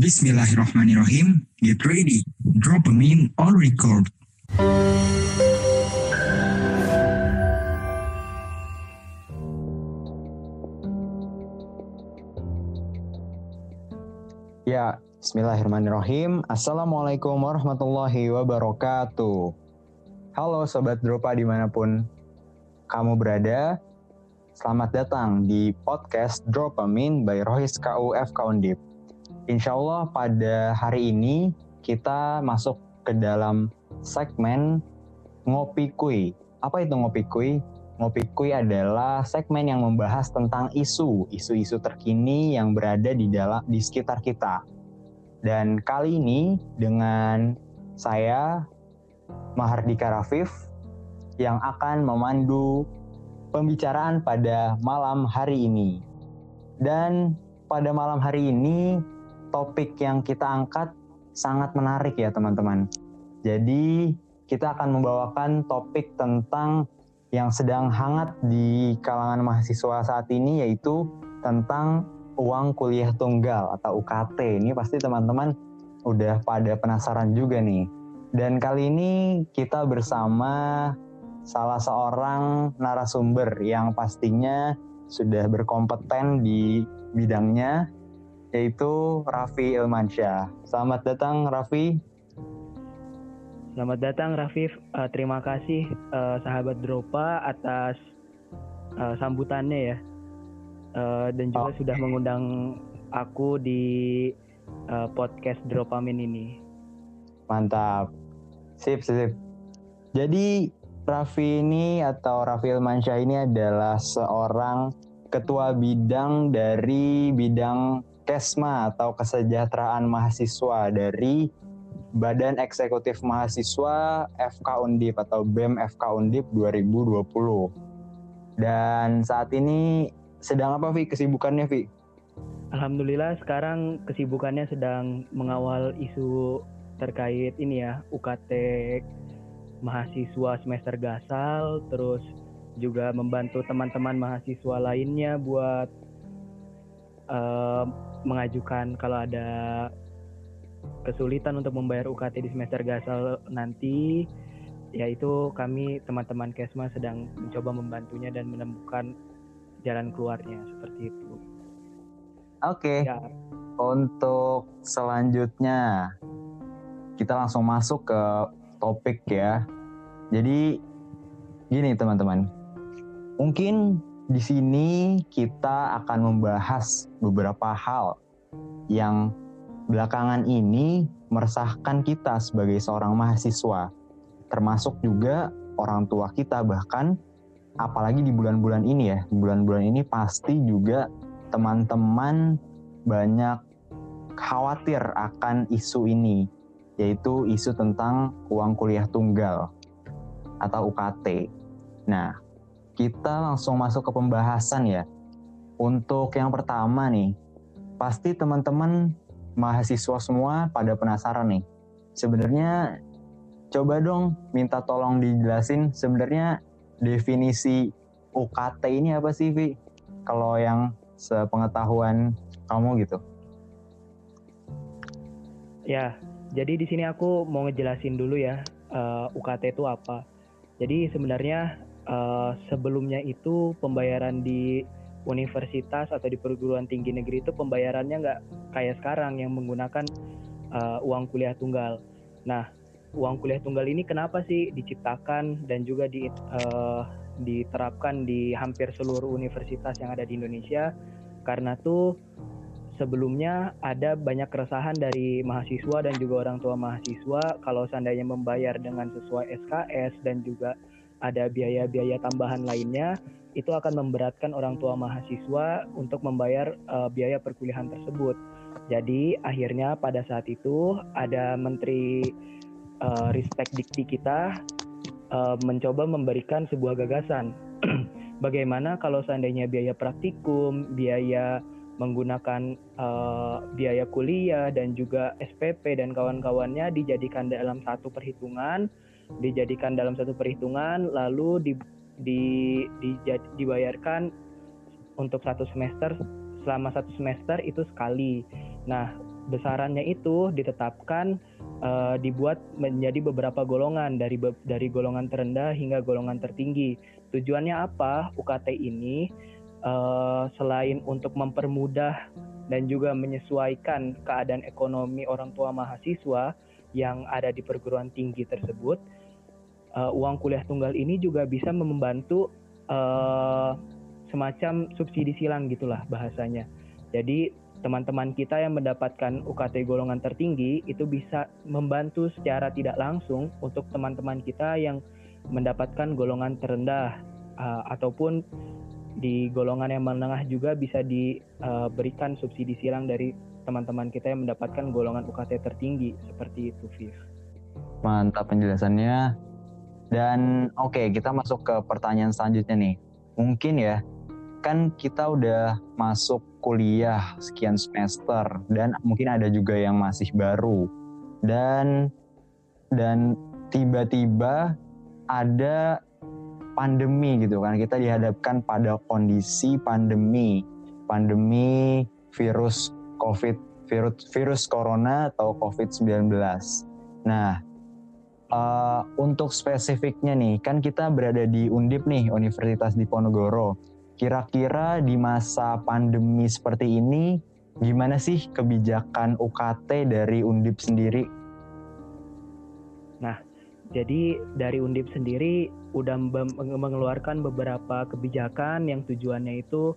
Bismillahirrahmanirrahim. Get ready. Drop a in on record. Ya, Bismillahirrahmanirrahim. Assalamualaikum warahmatullahi wabarakatuh. Halo Sobat Dropa di mana pun kamu berada. Selamat datang di podcast Dropamin by Rohis KUF Kaundip. Insya Allah pada hari ini kita masuk ke dalam segmen Ngopi Kui. Apa itu Ngopi Kui? Ngopi Kui adalah segmen yang membahas tentang isu, isu-isu terkini yang berada di dalam di sekitar kita. Dan kali ini dengan saya Mahardika Rafif yang akan memandu pembicaraan pada malam hari ini. Dan pada malam hari ini topik yang kita angkat sangat menarik ya teman-teman. Jadi kita akan membawakan topik tentang yang sedang hangat di kalangan mahasiswa saat ini yaitu tentang uang kuliah tunggal atau UKT. Ini pasti teman-teman udah pada penasaran juga nih. Dan kali ini kita bersama salah seorang narasumber yang pastinya sudah berkompeten di bidangnya yaitu Raffi Ilmansyah. Selamat datang Raffi. Selamat datang Rafif. Uh, terima kasih uh, sahabat Dropa atas uh, sambutannya ya. Uh, dan juga oh. sudah mengundang aku di uh, podcast Dropamin ini. Mantap. Sip, sip. Jadi Raffi ini atau Raffi Ilmansyah ini adalah seorang ketua bidang dari bidang Kesma atau Kesejahteraan Mahasiswa dari Badan Eksekutif Mahasiswa FK Undip atau BEM FK Undip 2020. Dan saat ini sedang apa Vi kesibukannya Vi? Alhamdulillah sekarang kesibukannya sedang mengawal isu terkait ini ya UKT mahasiswa semester gasal terus juga membantu teman-teman mahasiswa lainnya buat uh, mengajukan kalau ada kesulitan untuk membayar UKT di semester gasal nanti yaitu kami teman-teman Kesma sedang mencoba membantunya dan menemukan jalan keluarnya seperti itu. Oke. Okay. Ya. Untuk selanjutnya kita langsung masuk ke topik ya. Jadi gini teman-teman. Mungkin di sini kita akan membahas beberapa hal yang belakangan ini meresahkan kita sebagai seorang mahasiswa, termasuk juga orang tua kita bahkan apalagi di bulan-bulan ini ya, bulan-bulan ini pasti juga teman-teman banyak khawatir akan isu ini, yaitu isu tentang uang kuliah tunggal atau UKT. Nah, kita langsung masuk ke pembahasan ya. Untuk yang pertama nih, pasti teman-teman mahasiswa semua pada penasaran nih. Sebenarnya coba dong minta tolong dijelasin sebenarnya definisi UKT ini apa sih, Vi? Kalau yang sepengetahuan kamu gitu. Ya, jadi di sini aku mau ngejelasin dulu ya uh, eh, UKT itu apa. Jadi sebenarnya uh, sebelumnya itu pembayaran di universitas atau di perguruan tinggi negeri itu pembayarannya nggak kayak sekarang yang menggunakan uh, uang kuliah tunggal. Nah, uang kuliah tunggal ini kenapa sih diciptakan dan juga di, uh, diterapkan di hampir seluruh universitas yang ada di Indonesia? Karena tuh sebelumnya ada banyak keresahan dari mahasiswa dan juga orang tua mahasiswa kalau seandainya membayar dengan sesuai SKS dan juga ada biaya-biaya tambahan lainnya, itu akan memberatkan orang tua mahasiswa untuk membayar uh, biaya perkuliahan tersebut. Jadi akhirnya pada saat itu ada Menteri uh, Ristek Dikti kita uh, mencoba memberikan sebuah gagasan. Bagaimana kalau seandainya biaya praktikum, biaya menggunakan uh, biaya kuliah dan juga SPP dan kawan-kawannya dijadikan dalam satu perhitungan dijadikan dalam satu perhitungan lalu di, di, di, dibayarkan untuk satu semester selama satu semester itu sekali. Nah besarannya itu ditetapkan uh, dibuat menjadi beberapa golongan dari dari golongan terendah hingga golongan tertinggi. Tujuannya apa? UKT ini uh, selain untuk mempermudah dan juga menyesuaikan keadaan ekonomi orang tua mahasiswa yang ada di perguruan tinggi tersebut, uh, uang kuliah tunggal ini juga bisa membantu uh, semacam subsidi silang gitulah bahasanya. Jadi teman-teman kita yang mendapatkan UKT golongan tertinggi itu bisa membantu secara tidak langsung untuk teman-teman kita yang mendapatkan golongan terendah uh, ataupun di golongan yang menengah juga bisa diberikan uh, subsidi silang dari teman-teman kita yang mendapatkan golongan UKT tertinggi seperti itu, Viv. Mantap penjelasannya. Dan oke, okay, kita masuk ke pertanyaan selanjutnya nih. Mungkin ya, kan kita udah masuk kuliah sekian semester dan mungkin ada juga yang masih baru. Dan dan tiba-tiba ada pandemi gitu kan. Kita dihadapkan pada kondisi pandemi. Pandemi virus covid virus virus corona atau covid-19 nah uh, untuk spesifiknya nih kan kita berada di Undip nih Universitas Diponegoro Kira-kira di masa pandemi seperti ini, gimana sih kebijakan UKT dari Undip sendiri? Nah, jadi dari Undip sendiri udah mengeluarkan beberapa kebijakan yang tujuannya itu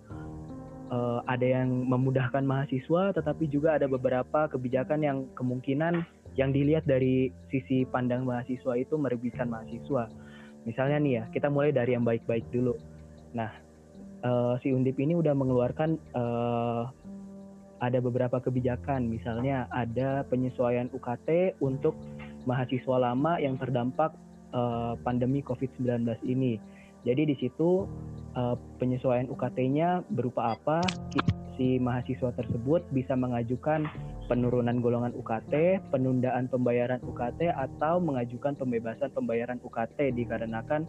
uh, ada yang memudahkan mahasiswa, tetapi juga ada beberapa kebijakan yang kemungkinan yang dilihat dari sisi pandang mahasiswa itu merugikan mahasiswa. Misalnya nih ya, kita mulai dari yang baik-baik dulu. Nah, uh, si Undip ini udah mengeluarkan uh, ada beberapa kebijakan, misalnya ada penyesuaian UKT untuk mahasiswa lama yang terdampak uh, pandemi COVID-19 ini. Jadi di situ uh, penyesuaian UKT-nya berupa apa? Si mahasiswa tersebut bisa mengajukan penurunan golongan UKT, penundaan pembayaran UKT, atau mengajukan pembebasan pembayaran UKT dikarenakan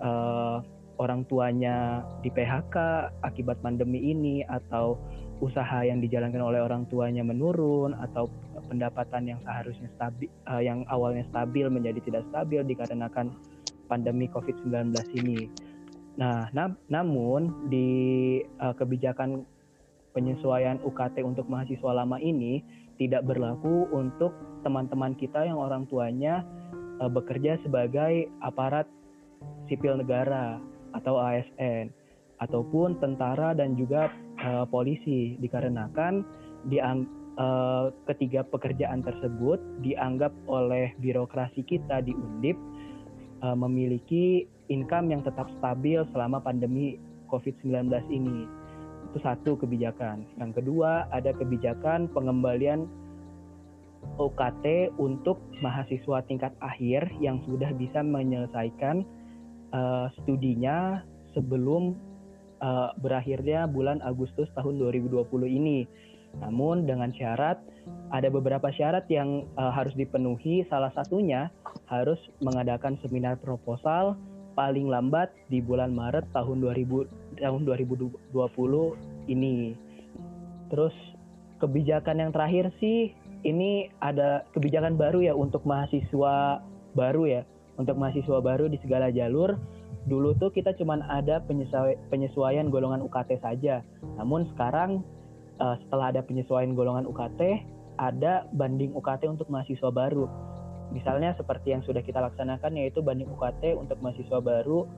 uh, orang tuanya di PHK akibat pandemi ini atau usaha yang dijalankan oleh orang tuanya menurun atau pendapatan yang seharusnya stabil uh, yang awalnya stabil menjadi tidak stabil dikarenakan pandemi Covid-19 ini. Nah, na namun di uh, kebijakan penyesuaian UKT untuk mahasiswa lama ini tidak berlaku untuk teman-teman kita yang orang tuanya uh, bekerja sebagai aparat sipil negara atau ASN ataupun tentara dan juga uh, polisi dikarenakan diang uh, ketiga pekerjaan tersebut dianggap oleh birokrasi kita di Undip memiliki income yang tetap stabil selama pandemi COVID-19 ini. Itu satu kebijakan. Yang kedua, ada kebijakan pengembalian UKT untuk mahasiswa tingkat akhir yang sudah bisa menyelesaikan uh, studinya sebelum uh, berakhirnya bulan Agustus tahun 2020 ini. Namun dengan syarat ada beberapa syarat yang uh, harus dipenuhi. Salah satunya harus mengadakan seminar proposal paling lambat di bulan Maret tahun 2000 tahun 2020 ini. Terus kebijakan yang terakhir sih ini ada kebijakan baru ya untuk mahasiswa baru ya untuk mahasiswa baru di segala jalur dulu tuh kita cuma ada penyesuaian golongan UKT saja. Namun sekarang uh, setelah ada penyesuaian golongan UKT, ada banding UKT untuk mahasiswa baru. Misalnya seperti yang sudah kita laksanakan yaitu banding UKT untuk mahasiswa baru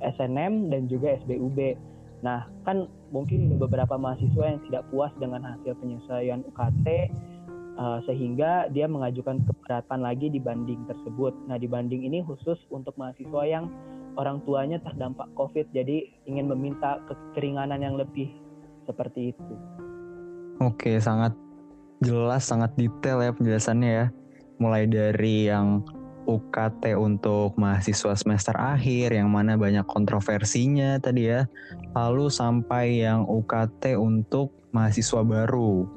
SNM dan juga SBUB. Nah, kan mungkin beberapa mahasiswa yang tidak puas dengan hasil penyesuaian UKT uh, sehingga dia mengajukan keberatan lagi di banding tersebut. Nah, di banding ini khusus untuk mahasiswa yang orang tuanya terdampak COVID, jadi ingin meminta keringanan yang lebih seperti itu. Oke, sangat jelas, sangat detail ya penjelasannya ya. Mulai dari yang UKT untuk mahasiswa semester akhir yang mana banyak kontroversinya tadi ya. Lalu sampai yang UKT untuk mahasiswa baru.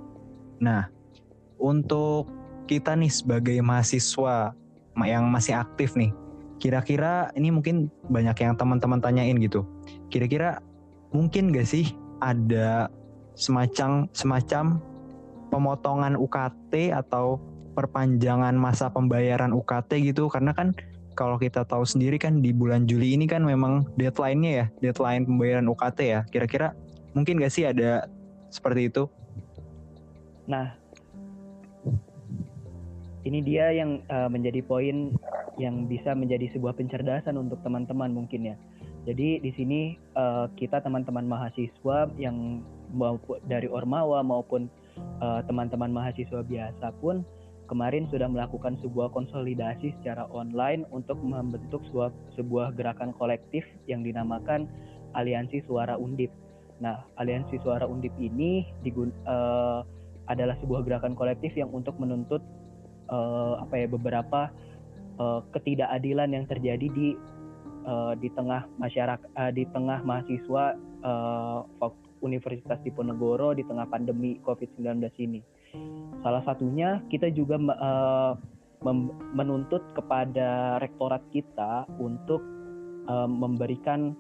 Nah, untuk kita nih sebagai mahasiswa yang masih aktif nih, kira-kira ini mungkin banyak yang teman-teman tanyain gitu. Kira-kira mungkin gak sih ada semacam semacam pemotongan UKT atau perpanjangan masa pembayaran UKT gitu karena kan kalau kita tahu sendiri kan di bulan Juli ini kan memang deadline-nya ya, deadline pembayaran UKT ya. Kira-kira mungkin gak sih ada seperti itu? Nah, ini dia yang uh, menjadi poin yang bisa menjadi sebuah pencerdasan untuk teman-teman mungkin ya. Jadi di sini uh, kita teman-teman mahasiswa yang dari Ormawa maupun uh, teman-teman mahasiswa biasa pun kemarin sudah melakukan sebuah konsolidasi secara online untuk membentuk sebuah, sebuah gerakan kolektif yang dinamakan Aliansi Suara Undip. Nah, Aliansi Suara Undip ini digun, uh, adalah sebuah gerakan kolektif yang untuk menuntut uh, apa ya beberapa uh, ketidakadilan yang terjadi di uh, di tengah masyarakat uh, di tengah mahasiswa uh, Universitas Diponegoro di tengah pandemi COVID-19 ini. Salah satunya kita juga uh, menuntut kepada rektorat kita untuk uh, memberikan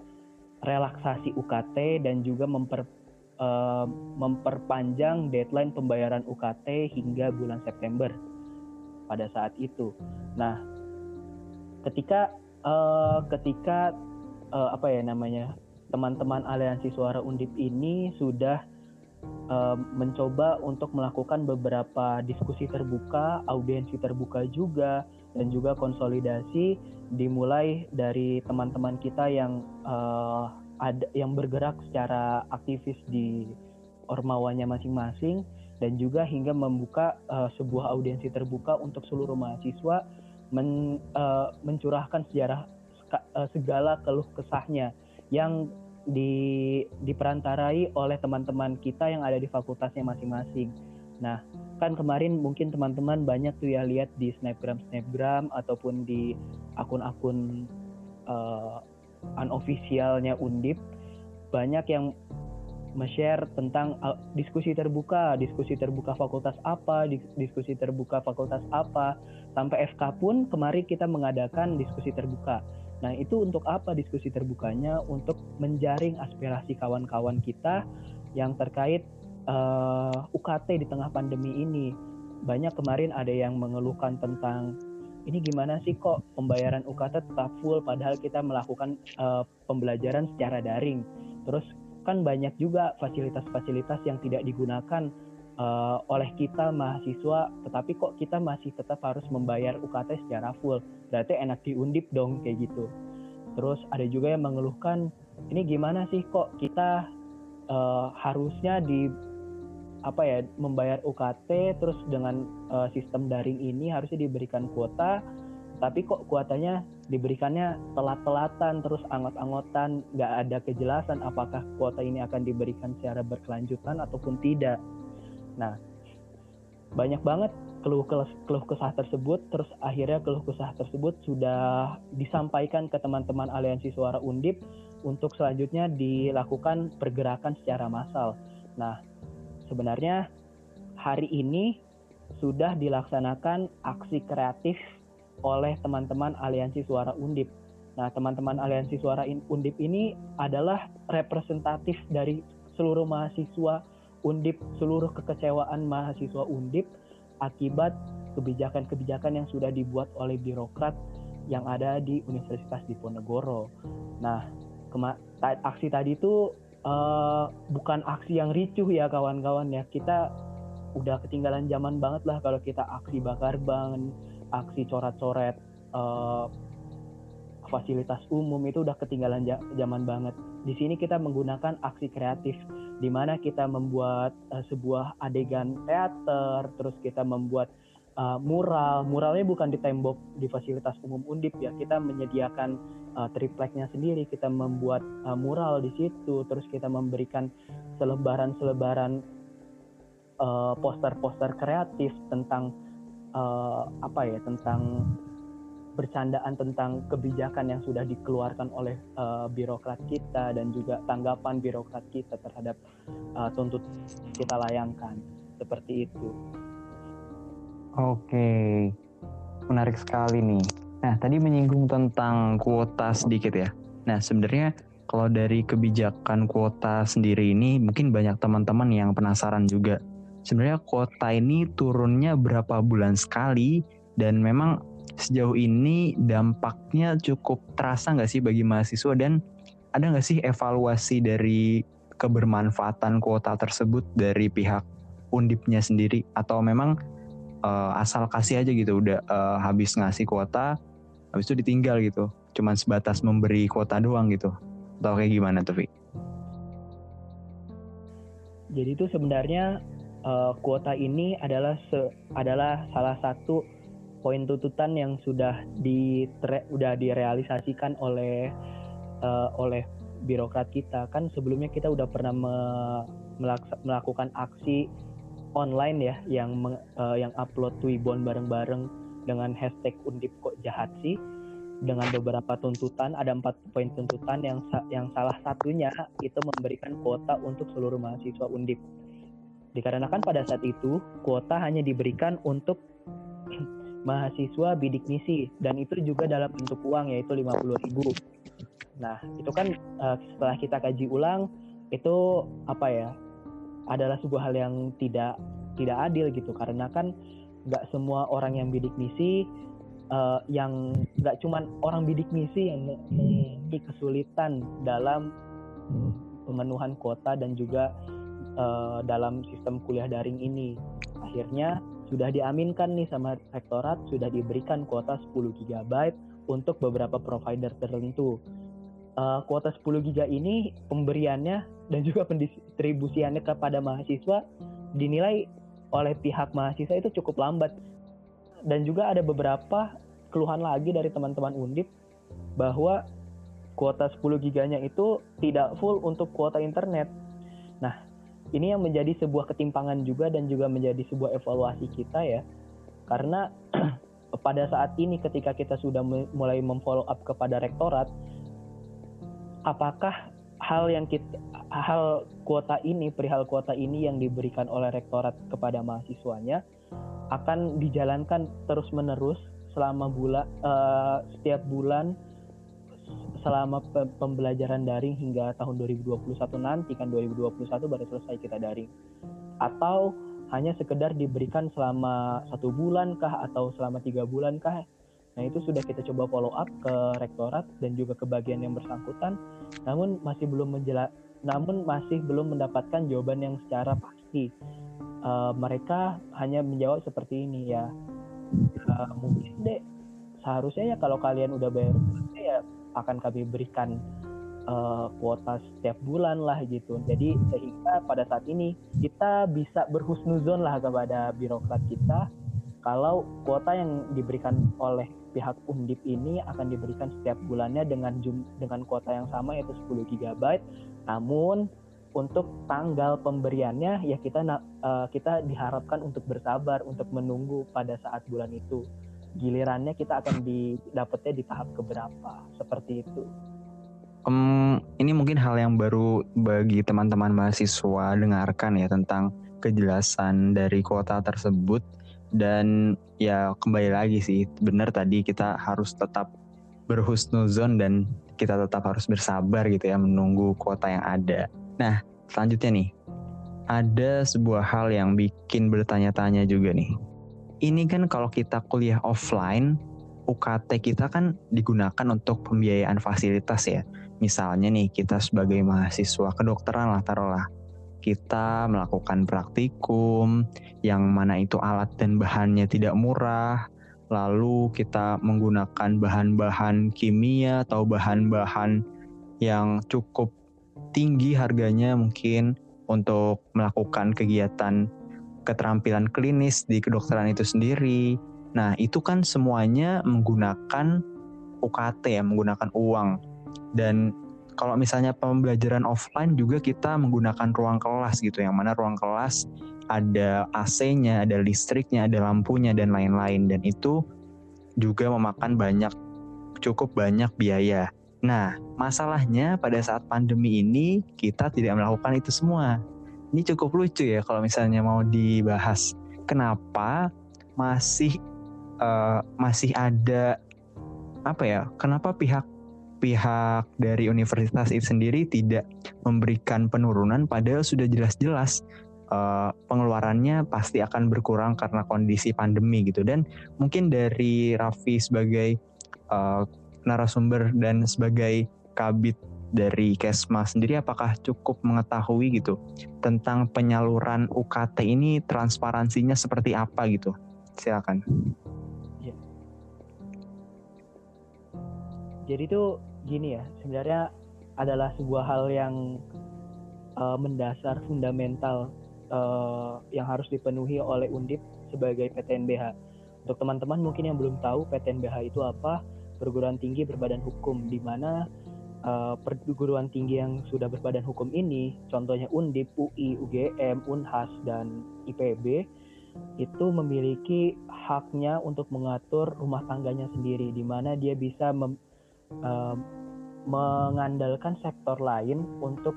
relaksasi UKT dan juga memper, uh, memperpanjang deadline pembayaran UKT hingga bulan September pada saat itu. Nah, ketika uh, ketika uh, apa ya namanya teman-teman aliansi suara undip ini sudah uh, mencoba untuk melakukan beberapa diskusi terbuka, audiensi terbuka juga, dan juga konsolidasi dimulai dari teman-teman kita yang uh, ada yang bergerak secara aktivis di ormawanya masing-masing dan juga hingga membuka uh, sebuah audiensi terbuka untuk seluruh mahasiswa men, uh, mencurahkan sejarah uh, segala keluh kesahnya yang di diperantarai oleh teman-teman kita yang ada di fakultasnya masing-masing. Nah, kan kemarin mungkin teman-teman banyak tuh ya lihat di snapgram snapgram ataupun di akun-akun uh, unofficialnya Undip banyak yang share tentang uh, diskusi terbuka, diskusi terbuka fakultas apa, diskusi terbuka fakultas apa, sampai FK pun kemarin kita mengadakan diskusi terbuka. Nah, itu untuk apa diskusi terbukanya? Untuk menjaring aspirasi kawan-kawan kita yang terkait uh, eh, UKT di tengah pandemi ini. Banyak kemarin ada yang mengeluhkan tentang ini gimana sih kok pembayaran UKT tetap full padahal kita melakukan uh, pembelajaran secara daring. Terus kan banyak juga fasilitas-fasilitas yang tidak digunakan uh, oleh kita mahasiswa, tetapi kok kita masih tetap harus membayar UKT secara full. Berarti enak diundip dong kayak gitu. Terus ada juga yang mengeluhkan, ini gimana sih kok kita uh, harusnya di apa ya membayar UKT terus dengan uh, sistem daring ini harusnya diberikan kuota tapi kok kuotanya diberikannya telat-telatan terus anggot-anggotan nggak ada kejelasan apakah kuota ini akan diberikan secara berkelanjutan ataupun tidak nah banyak banget keluh keluh kesah tersebut terus akhirnya keluh kesah tersebut sudah disampaikan ke teman-teman aliansi suara undip untuk selanjutnya dilakukan pergerakan secara massal nah sebenarnya hari ini sudah dilaksanakan aksi kreatif oleh teman-teman Aliansi Suara Undip. Nah, teman-teman Aliansi Suara Undip ini adalah representatif dari seluruh mahasiswa Undip, seluruh kekecewaan mahasiswa Undip akibat kebijakan-kebijakan yang sudah dibuat oleh birokrat yang ada di Universitas Diponegoro. Nah, aksi tadi itu uh, bukan aksi yang ricuh ya kawan-kawan ya. Kita udah ketinggalan zaman banget lah kalau kita aksi bakar ban, aksi coret-coret uh, fasilitas umum itu udah ketinggalan zaman banget. Di sini kita menggunakan aksi kreatif di mana kita membuat uh, sebuah adegan teater, terus kita membuat uh, mural. Muralnya bukan di tembok di fasilitas umum Undip ya. Kita menyediakan uh, tripleknya sendiri, kita membuat uh, mural di situ, terus kita memberikan selebaran-selebaran poster-poster uh, kreatif tentang uh, apa ya tentang bercandaan tentang kebijakan yang sudah dikeluarkan oleh uh, birokrat kita dan juga tanggapan birokrat kita terhadap uh, tuntut kita layangkan seperti itu. Oke, menarik sekali nih. Nah, tadi menyinggung tentang kuota sedikit ya. Nah, sebenarnya kalau dari kebijakan kuota sendiri ini mungkin banyak teman-teman yang penasaran juga sebenarnya kuota ini turunnya berapa bulan sekali dan memang sejauh ini dampaknya cukup terasa nggak sih bagi mahasiswa? Dan ada nggak sih evaluasi dari kebermanfaatan kuota tersebut dari pihak undipnya sendiri? Atau memang uh, asal kasih aja gitu udah uh, habis ngasih kuota habis itu ditinggal gitu cuman sebatas memberi kuota doang gitu? Atau kayak gimana tuh Vi? Jadi itu sebenarnya uh, kuota ini adalah se adalah salah satu poin tuntutan yang sudah di udah direalisasikan oleh uh, oleh birokrat kita. Kan sebelumnya kita udah pernah me melakukan aksi online ya yang uh, yang upload Twibbon bareng-bareng dengan hashtag undip kok jahat sih. Dengan beberapa tuntutan ada empat poin tuntutan. Yang yang salah satunya itu memberikan kuota untuk seluruh mahasiswa undip. Dikarenakan pada saat itu kuota hanya diberikan untuk mahasiswa bidik misi dan itu juga dalam bentuk uang yaitu 50.000 Nah, itu kan uh, setelah kita kaji ulang itu apa ya? adalah sebuah hal yang tidak tidak adil gitu karena kan nggak semua orang yang bidik misi uh, yang nggak cuman orang bidik misi yang memiliki kesulitan dalam pemenuhan kuota dan juga uh, dalam sistem kuliah daring ini. Akhirnya sudah diaminkan nih sama rektorat sudah diberikan kuota 10 GB untuk beberapa provider tertentu uh, kuota 10 giga ini pemberiannya dan juga pendistribusiannya kepada mahasiswa dinilai oleh pihak mahasiswa itu cukup lambat dan juga ada beberapa keluhan lagi dari teman-teman undip bahwa kuota 10 giganya itu tidak full untuk kuota internet. Nah, ini yang menjadi sebuah ketimpangan juga dan juga menjadi sebuah evaluasi kita ya. Karena pada saat ini ketika kita sudah mulai memfollow up kepada rektorat, apakah hal yang kita hal kuota ini perihal kuota ini yang diberikan oleh rektorat kepada mahasiswanya akan dijalankan terus menerus selama bulan uh, setiap bulan selama pembelajaran daring hingga tahun 2021 nanti kan 2021 baru selesai kita daring. Atau hanya sekedar diberikan selama satu bulan kah atau selama tiga bulan kah? Nah itu sudah kita coba follow up ke rektorat dan juga ke bagian yang bersangkutan, namun masih belum menjela namun masih belum mendapatkan jawaban yang secara pasti. Uh, mereka hanya menjawab seperti ini ya, uh, mungkin deh seharusnya ya kalau kalian udah bayar ya akan kami berikan uh, kuota setiap bulan lah gitu. Jadi sehingga pada saat ini kita bisa berhusnuzon lah kepada birokrat kita kalau kuota yang diberikan oleh pihak Undip ini akan diberikan setiap bulannya dengan jum dengan kuota yang sama yaitu 10 GB. Namun untuk tanggal pemberiannya ya kita uh, kita diharapkan untuk bersabar untuk menunggu pada saat bulan itu. Gilirannya kita akan didapatnya di tahap keberapa seperti itu. Um, ini mungkin hal yang baru bagi teman-teman mahasiswa dengarkan ya tentang kejelasan dari kuota tersebut dan ya kembali lagi sih benar tadi kita harus tetap berhusnuzon dan kita tetap harus bersabar gitu ya menunggu kuota yang ada. Nah selanjutnya nih ada sebuah hal yang bikin bertanya-tanya juga nih. Ini kan kalau kita kuliah offline, UKT kita kan digunakan untuk pembiayaan fasilitas ya. Misalnya nih kita sebagai mahasiswa kedokteran lah taruhlah kita melakukan praktikum yang mana itu alat dan bahannya tidak murah, lalu kita menggunakan bahan-bahan kimia atau bahan-bahan yang cukup tinggi harganya mungkin untuk melakukan kegiatan keterampilan klinis di kedokteran itu sendiri. Nah, itu kan semuanya menggunakan UKT ya, menggunakan uang. Dan kalau misalnya pembelajaran offline juga kita menggunakan ruang kelas gitu yang mana ruang kelas ada AC-nya, ada listriknya, ada lampunya dan lain-lain dan itu juga memakan banyak cukup banyak biaya. Nah, masalahnya pada saat pandemi ini kita tidak melakukan itu semua. Ini cukup lucu ya kalau misalnya mau dibahas. Kenapa masih uh, masih ada apa ya? Kenapa pihak pihak dari universitas itu sendiri tidak memberikan penurunan padahal sudah jelas-jelas uh, pengeluarannya pasti akan berkurang karena kondisi pandemi gitu dan mungkin dari Raffi sebagai uh, narasumber dan sebagai kabit dari Kesma sendiri apakah cukup mengetahui gitu tentang penyaluran UKT ini transparansinya seperti apa gitu silakan ya. jadi tuh gini ya sebenarnya adalah sebuah hal yang uh, mendasar fundamental uh, yang harus dipenuhi oleh Undip sebagai PTNBH. Untuk teman-teman mungkin yang belum tahu PTNBH itu apa, perguruan tinggi berbadan hukum di mana uh, perguruan tinggi yang sudah berbadan hukum ini, contohnya Undip, UI, UGM, Unhas dan IPB itu memiliki haknya untuk mengatur rumah tangganya sendiri di mana dia bisa mem, uh, mengandalkan sektor lain untuk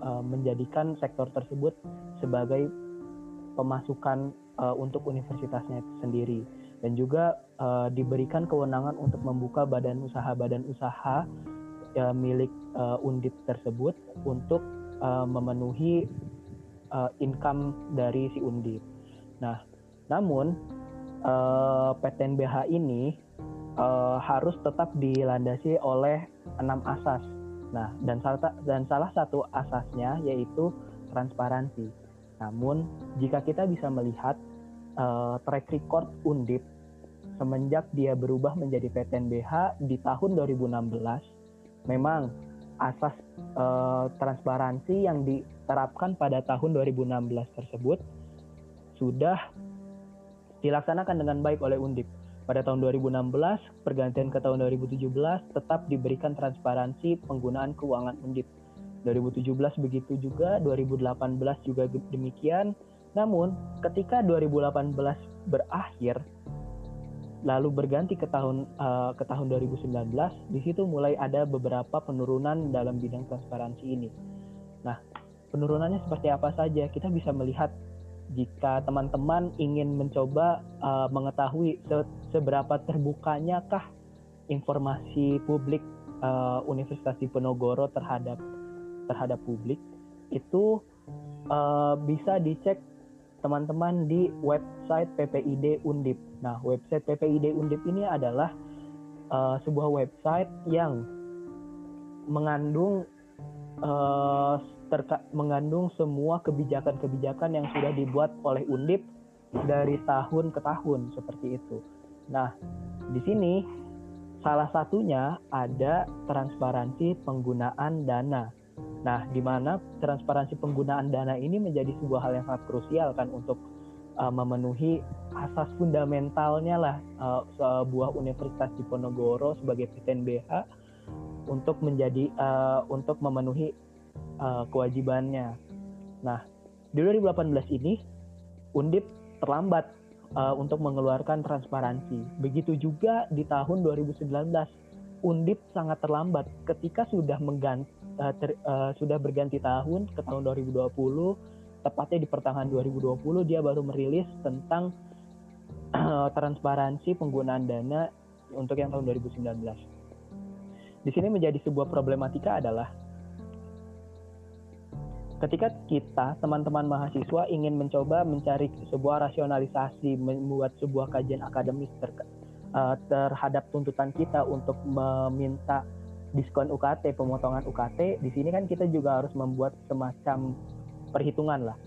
uh, menjadikan sektor tersebut sebagai pemasukan uh, untuk universitasnya sendiri. Dan juga uh, diberikan kewenangan untuk membuka badan usaha badan usaha uh, milik uh, undip tersebut untuk uh, memenuhi uh, income dari si undip. Nah, namun uh, PTNBH ini uh, harus tetap dilandasi oleh enam asas Nah, dan salah, dan salah satu asasnya yaitu transparansi. Namun, jika kita bisa melihat uh, track record Undip semenjak dia berubah menjadi PTNBH di tahun 2016, memang asas uh, transparansi yang diterapkan pada tahun 2016 tersebut sudah dilaksanakan dengan baik oleh Undip pada tahun 2016, pergantian ke tahun 2017 tetap diberikan transparansi penggunaan keuangan Undip. 2017 begitu juga, 2018 juga demikian. Namun, ketika 2018 berakhir, lalu berganti ke tahun uh, ke tahun 2019, di situ mulai ada beberapa penurunan dalam bidang transparansi ini. Nah, penurunannya seperti apa saja? Kita bisa melihat jika teman-teman ingin mencoba uh, mengetahui se seberapa terbukanya kah informasi publik uh, Universitas Diponegoro terhadap terhadap publik itu uh, bisa dicek teman-teman di website PPID Undip. Nah, website PPID Undip ini adalah uh, sebuah website yang mengandung uh, mengandung semua kebijakan-kebijakan yang sudah dibuat oleh Undip dari tahun ke tahun seperti itu. Nah, di sini salah satunya ada transparansi penggunaan dana. Nah, di mana transparansi penggunaan dana ini menjadi sebuah hal yang sangat krusial kan untuk uh, memenuhi asas fundamentalnya lah uh, sebuah universitas di Ponorogo sebagai PTNBH untuk menjadi uh, untuk memenuhi uh, kewajibannya. Nah, di 2018 ini Undip terlambat uh, untuk mengeluarkan transparansi. Begitu juga di tahun 2019 Undip sangat terlambat ketika sudah mengganti uh, ter, uh, sudah berganti tahun ke tahun 2020 tepatnya di pertengahan 2020 dia baru merilis tentang uh, transparansi penggunaan dana untuk yang tahun 2019. Di sini menjadi sebuah problematika adalah ketika kita teman-teman mahasiswa ingin mencoba mencari sebuah rasionalisasi membuat sebuah kajian akademis ter, uh, terhadap tuntutan kita untuk meminta diskon UKT pemotongan UKT di sini kan kita juga harus membuat semacam perhitungan lah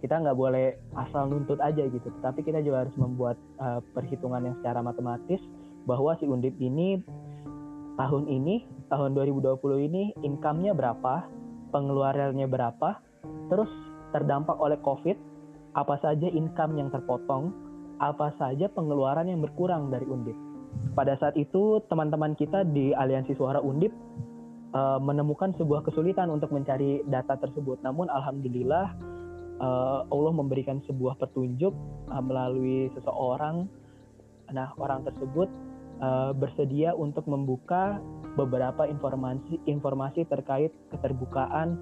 kita nggak boleh asal nuntut aja gitu tapi kita juga harus membuat uh, perhitungan yang secara matematis bahwa si undip ini tahun ini tahun 2020 ini income-nya berapa pengeluarannya berapa, terus terdampak oleh COVID, apa saja income yang terpotong, apa saja pengeluaran yang berkurang dari Undip. Pada saat itu, teman-teman kita di Aliansi Suara Undip uh, menemukan sebuah kesulitan untuk mencari data tersebut. Namun, alhamdulillah, uh, Allah memberikan sebuah petunjuk uh, melalui seseorang. Nah, orang tersebut uh, bersedia untuk membuka beberapa informasi informasi terkait keterbukaan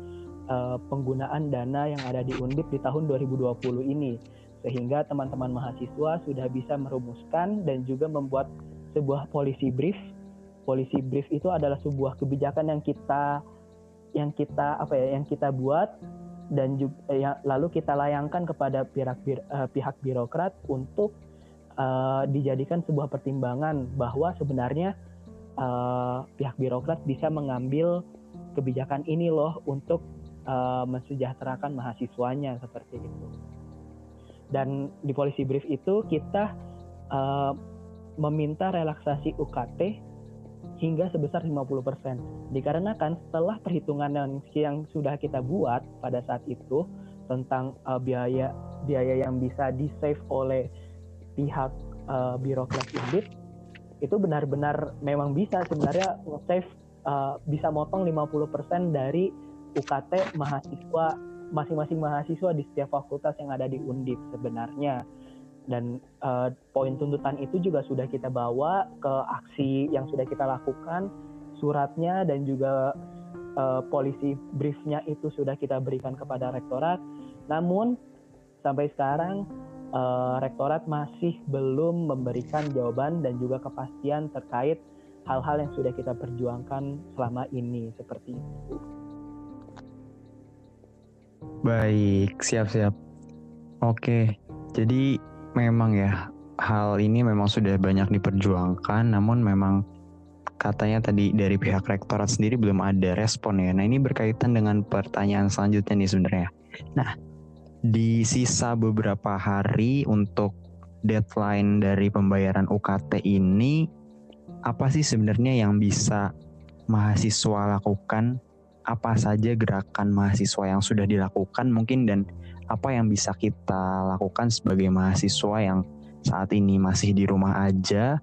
uh, penggunaan dana yang ada di Undip di tahun 2020 ini sehingga teman-teman mahasiswa sudah bisa merumuskan dan juga membuat sebuah policy brief. Policy brief itu adalah sebuah kebijakan yang kita yang kita apa ya yang kita buat dan juga ya, lalu kita layangkan kepada pihak uh, pihak birokrat untuk uh, dijadikan sebuah pertimbangan bahwa sebenarnya uh, pihak birokrat bisa mengambil kebijakan ini loh untuk uh, mensejahterakan mahasiswanya seperti itu. Dan di polisi brief itu kita uh, meminta relaksasi UKT hingga sebesar 50%. Dikarenakan setelah perhitungan yang, sudah kita buat pada saat itu tentang uh, biaya biaya yang bisa di-save oleh pihak uh, birokrat Undip itu benar-benar memang bisa sebenarnya save uh, bisa motong 50% dari UKT mahasiswa masing-masing mahasiswa di setiap fakultas yang ada di Undip sebenarnya dan uh, poin tuntutan itu juga sudah kita bawa ke aksi yang sudah kita lakukan suratnya dan juga uh, polisi briefnya itu sudah kita berikan kepada rektorat namun sampai sekarang uh, rektorat masih belum memberikan jawaban dan juga kepastian terkait hal-hal yang sudah kita perjuangkan selama ini seperti itu. Baik, siap-siap. Oke, jadi memang ya hal ini memang sudah banyak diperjuangkan namun memang katanya tadi dari pihak rektorat sendiri belum ada respon ya. Nah ini berkaitan dengan pertanyaan selanjutnya nih sebenarnya. Nah di sisa beberapa hari untuk deadline dari pembayaran UKT ini apa sih sebenarnya yang bisa mahasiswa lakukan? Apa saja gerakan mahasiswa yang sudah dilakukan mungkin dan apa yang bisa kita lakukan sebagai mahasiswa yang saat ini masih di rumah aja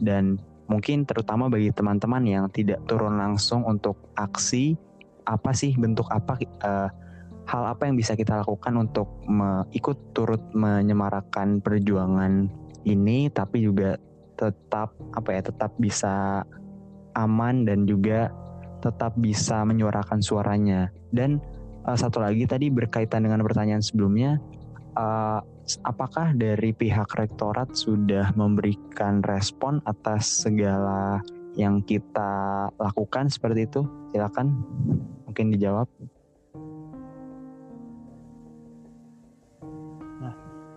dan mungkin terutama bagi teman-teman yang tidak turun langsung untuk aksi apa sih bentuk apa uh, hal apa yang bisa kita lakukan untuk me, ikut turut menyemarakan perjuangan ini tapi juga tetap apa ya tetap bisa aman dan juga tetap bisa menyuarakan suaranya. Dan uh, satu lagi tadi berkaitan dengan pertanyaan sebelumnya, uh, apakah dari pihak rektorat sudah memberikan respon atas segala yang kita lakukan seperti itu? Silakan, mungkin dijawab. Nah,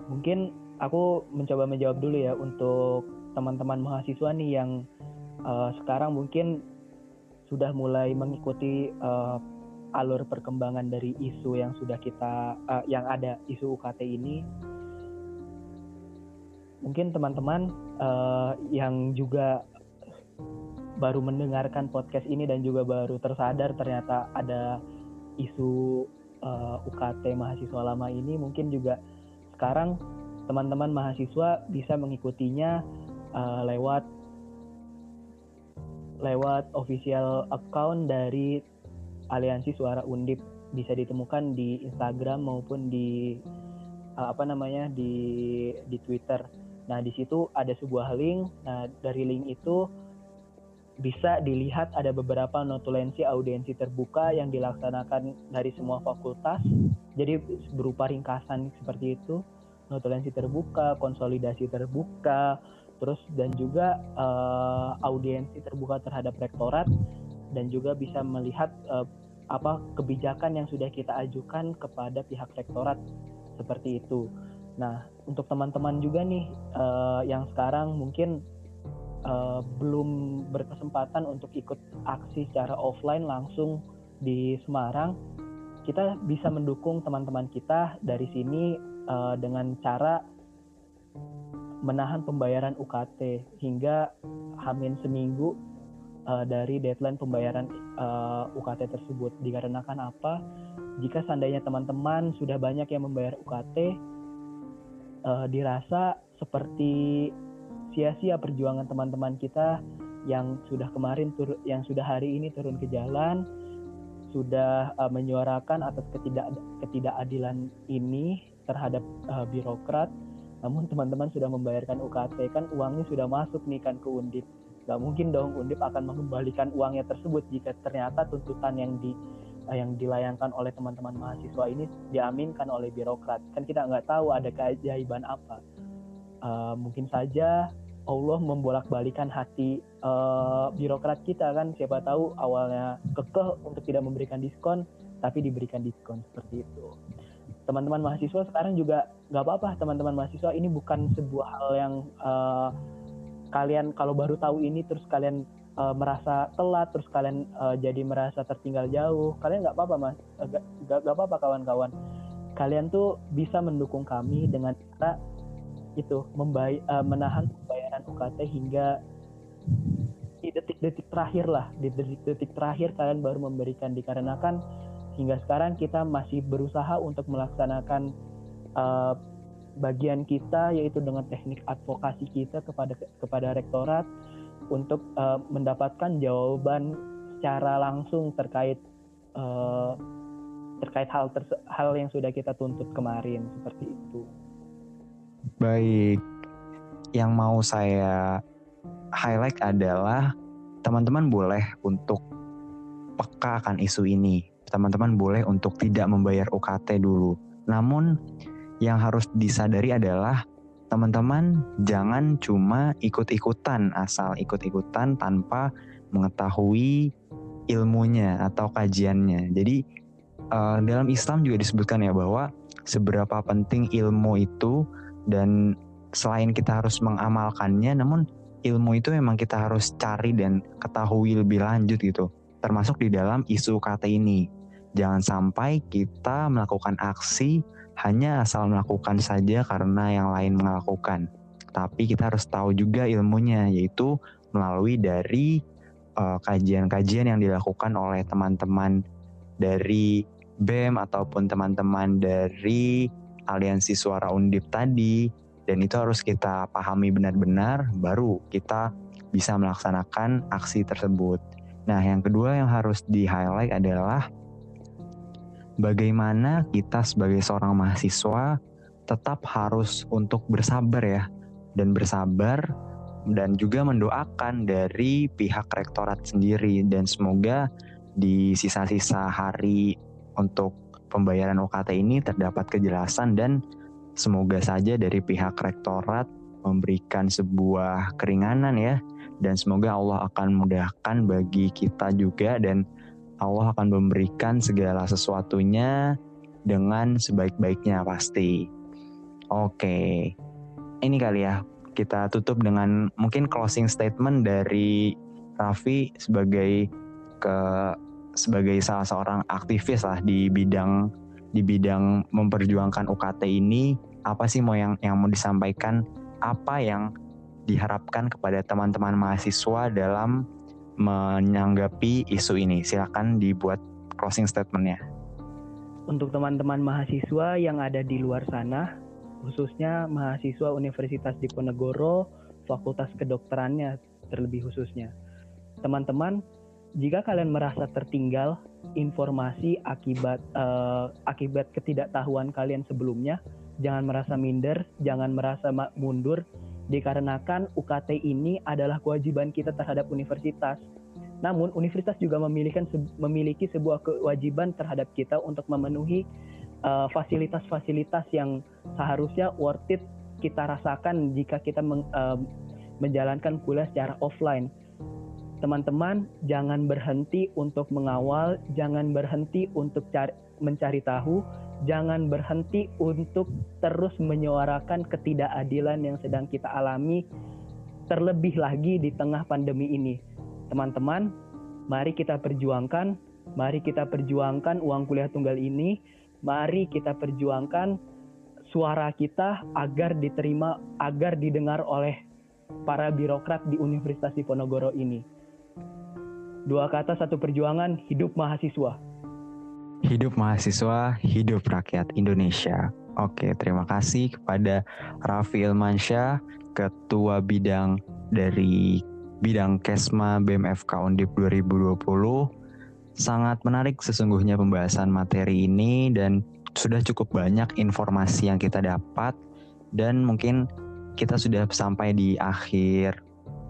mungkin aku mencoba menjawab dulu ya untuk teman-teman mahasiswa nih yang uh, sekarang mungkin sudah mulai mengikuti uh, alur perkembangan dari isu yang sudah kita uh, yang ada isu UKT ini mungkin teman-teman uh, yang juga baru mendengarkan podcast ini dan juga baru tersadar ternyata ada isu uh, eh, UKT mahasiswa lama ini mungkin juga sekarang teman-teman mahasiswa bisa mengikutinya uh, lewat lewat official account dari aliansi suara undip bisa ditemukan di Instagram maupun di uh, apa namanya di di Twitter. Nah di situ ada sebuah link. Nah dari link itu bisa dilihat ada beberapa notulensi audiensi terbuka yang dilaksanakan dari semua fakultas. Jadi berupa ringkasan seperti itu, notulensi terbuka, konsolidasi terbuka, terus dan juga uh, audiensi terbuka terhadap rektorat dan juga bisa melihat uh, apa kebijakan yang sudah kita ajukan kepada pihak rektorat seperti itu. Nah, untuk teman-teman juga nih uh, yang sekarang mungkin uh, belum berkesempatan untuk ikut aksi secara offline langsung di Semarang, kita bisa mendukung teman-teman kita dari sini uh, dengan cara menahan pembayaran UKT hingga hamin seminggu uh, dari deadline pembayaran uh, eh, UKT tersebut. Dikarenakan apa? Jika seandainya teman-teman sudah banyak yang membayar UKT, uh, eh, dirasa seperti sia-sia perjuangan teman-teman kita yang sudah kemarin tur yang sudah hari ini turun ke jalan sudah uh, menyuarakan atas ketidak ketidakadilan ini terhadap uh, birokrat namun teman-teman sudah membayarkan UKT kan uangnya sudah masuk nih kan ke Undip nggak mungkin dong Undip akan mengembalikan uangnya tersebut jika ternyata tuntutan yang di eh, yang dilayangkan oleh teman-teman mahasiswa ini diaminkan oleh birokrat. Kan kita nggak tahu ada keajaiban apa. Uh, mungkin saja Allah membolak-balikan hati uh, birokrat kita kan. Siapa tahu awalnya kekeh untuk tidak memberikan diskon tapi diberikan diskon seperti itu. Teman-teman mahasiswa sekarang juga nggak apa-apa. Teman-teman mahasiswa ini bukan sebuah hal yang uh, kalian kalau baru tahu ini terus kalian uh, merasa telat terus kalian uh, jadi merasa tertinggal jauh kalian nggak apa-apa mas. Nggak apa-apa kawan-kawan. Kalian tuh bisa mendukung kami dengan cara itu membay uh, menahan pembayaran UKT hingga di detik-detik terakhir lah. Di detik-detik terakhir kalian baru memberikan dikarenakan hingga sekarang kita masih berusaha untuk melaksanakan uh, bagian kita yaitu dengan teknik advokasi kita kepada kepada rektorat untuk uh, mendapatkan jawaban secara langsung terkait uh, terkait hal hal yang sudah kita tuntut kemarin seperti itu. Baik. Yang mau saya highlight adalah teman-teman boleh untuk peka akan isu ini teman-teman boleh untuk tidak membayar UKT dulu. Namun yang harus disadari adalah teman-teman jangan cuma ikut-ikutan asal ikut-ikutan tanpa mengetahui ilmunya atau kajiannya. Jadi uh, dalam Islam juga disebutkan ya bahwa seberapa penting ilmu itu dan selain kita harus mengamalkannya namun ilmu itu memang kita harus cari dan ketahui lebih lanjut gitu termasuk di dalam isu kata ini Jangan sampai kita melakukan aksi hanya asal melakukan saja karena yang lain melakukan. Tapi kita harus tahu juga ilmunya, yaitu melalui dari eh, kajian-kajian uh, yang dilakukan oleh teman-teman dari BEM ataupun teman-teman dari aliansi suara undip tadi dan itu harus kita pahami benar-benar baru kita bisa melaksanakan aksi tersebut. Nah, yang kedua yang harus di-highlight adalah bagaimana kita sebagai seorang mahasiswa tetap harus untuk bersabar ya. Dan bersabar dan juga mendoakan dari pihak rektorat sendiri. Dan semoga di sisa-sisa hari untuk pembayaran UKT ini terdapat kejelasan dan semoga saja dari pihak rektorat memberikan sebuah keringanan ya. Dan semoga Allah akan mudahkan bagi kita juga dan Allah akan memberikan segala sesuatunya dengan sebaik-baiknya pasti. Oke, ini kali ya. Kita tutup dengan mungkin closing statement dari Raffi sebagai ke sebagai salah seorang aktivis lah di bidang di bidang memperjuangkan UKT ini. Apa sih mau yang yang mau disampaikan? Apa yang diharapkan kepada teman-teman mahasiswa dalam menanggapi isu ini? Silakan dibuat closing statementnya. Untuk teman-teman mahasiswa yang ada di luar sana, khususnya mahasiswa Universitas Diponegoro, Fakultas Kedokterannya terlebih khususnya. Teman-teman, jika kalian merasa tertinggal informasi akibat uh, akibat ketidaktahuan kalian sebelumnya, jangan merasa minder, jangan merasa mundur, dikarenakan UKT ini adalah kewajiban kita terhadap universitas. Namun universitas juga memiliki memiliki sebuah kewajiban terhadap kita untuk memenuhi uh, fasilitas-fasilitas uh, yang seharusnya worth it kita rasakan jika kita meng, uh, menjalankan kuliah secara offline. Teman-teman, jangan berhenti untuk mengawal, jangan berhenti untuk cari, mencari tahu, jangan berhenti untuk terus menyuarakan ketidakadilan yang sedang kita alami terlebih lagi di tengah pandemi ini. Teman-teman, mari kita perjuangkan, mari kita perjuangkan uang kuliah tunggal ini, mari kita perjuangkan suara kita agar diterima, agar didengar oleh para birokrat di Universitas Diponegoro ini. Dua kata satu perjuangan, hidup mahasiswa. Hidup mahasiswa, hidup rakyat Indonesia. Oke, terima kasih kepada Raffi Ilmansyah, Ketua Bidang dari Bidang Kesma BMFK Undip 2020. Sangat menarik sesungguhnya pembahasan materi ini dan sudah cukup banyak informasi yang kita dapat dan mungkin kita sudah sampai di akhir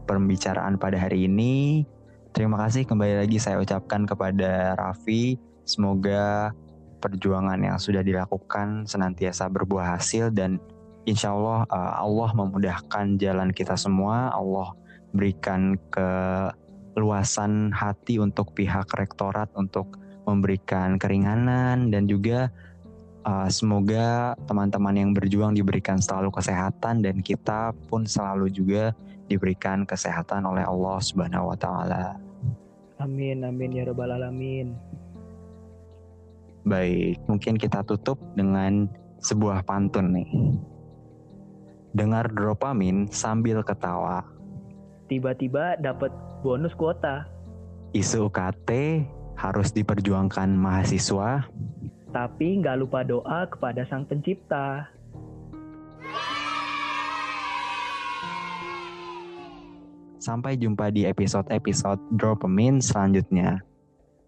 pembicaraan pada hari ini. Terima kasih kembali lagi saya ucapkan kepada Raffi Semoga perjuangan yang sudah dilakukan senantiasa berbuah hasil dan insya Allah uh, Allah memudahkan jalan kita semua. Allah berikan keluasan hati untuk pihak rektorat untuk memberikan keringanan dan juga uh, semoga teman-teman yang berjuang diberikan selalu kesehatan dan kita pun selalu juga diberikan kesehatan oleh Allah Subhanahu wa taala. Amin amin ya rabbal alamin. Baik, mungkin kita tutup dengan sebuah pantun nih. Dengar dopamin sambil ketawa. Tiba-tiba dapat bonus kuota, Isu UKT harus diperjuangkan mahasiswa. tapi nggak lupa doa kepada sang pencipta. Sampai jumpa di episode-episode Dropamin selanjutnya.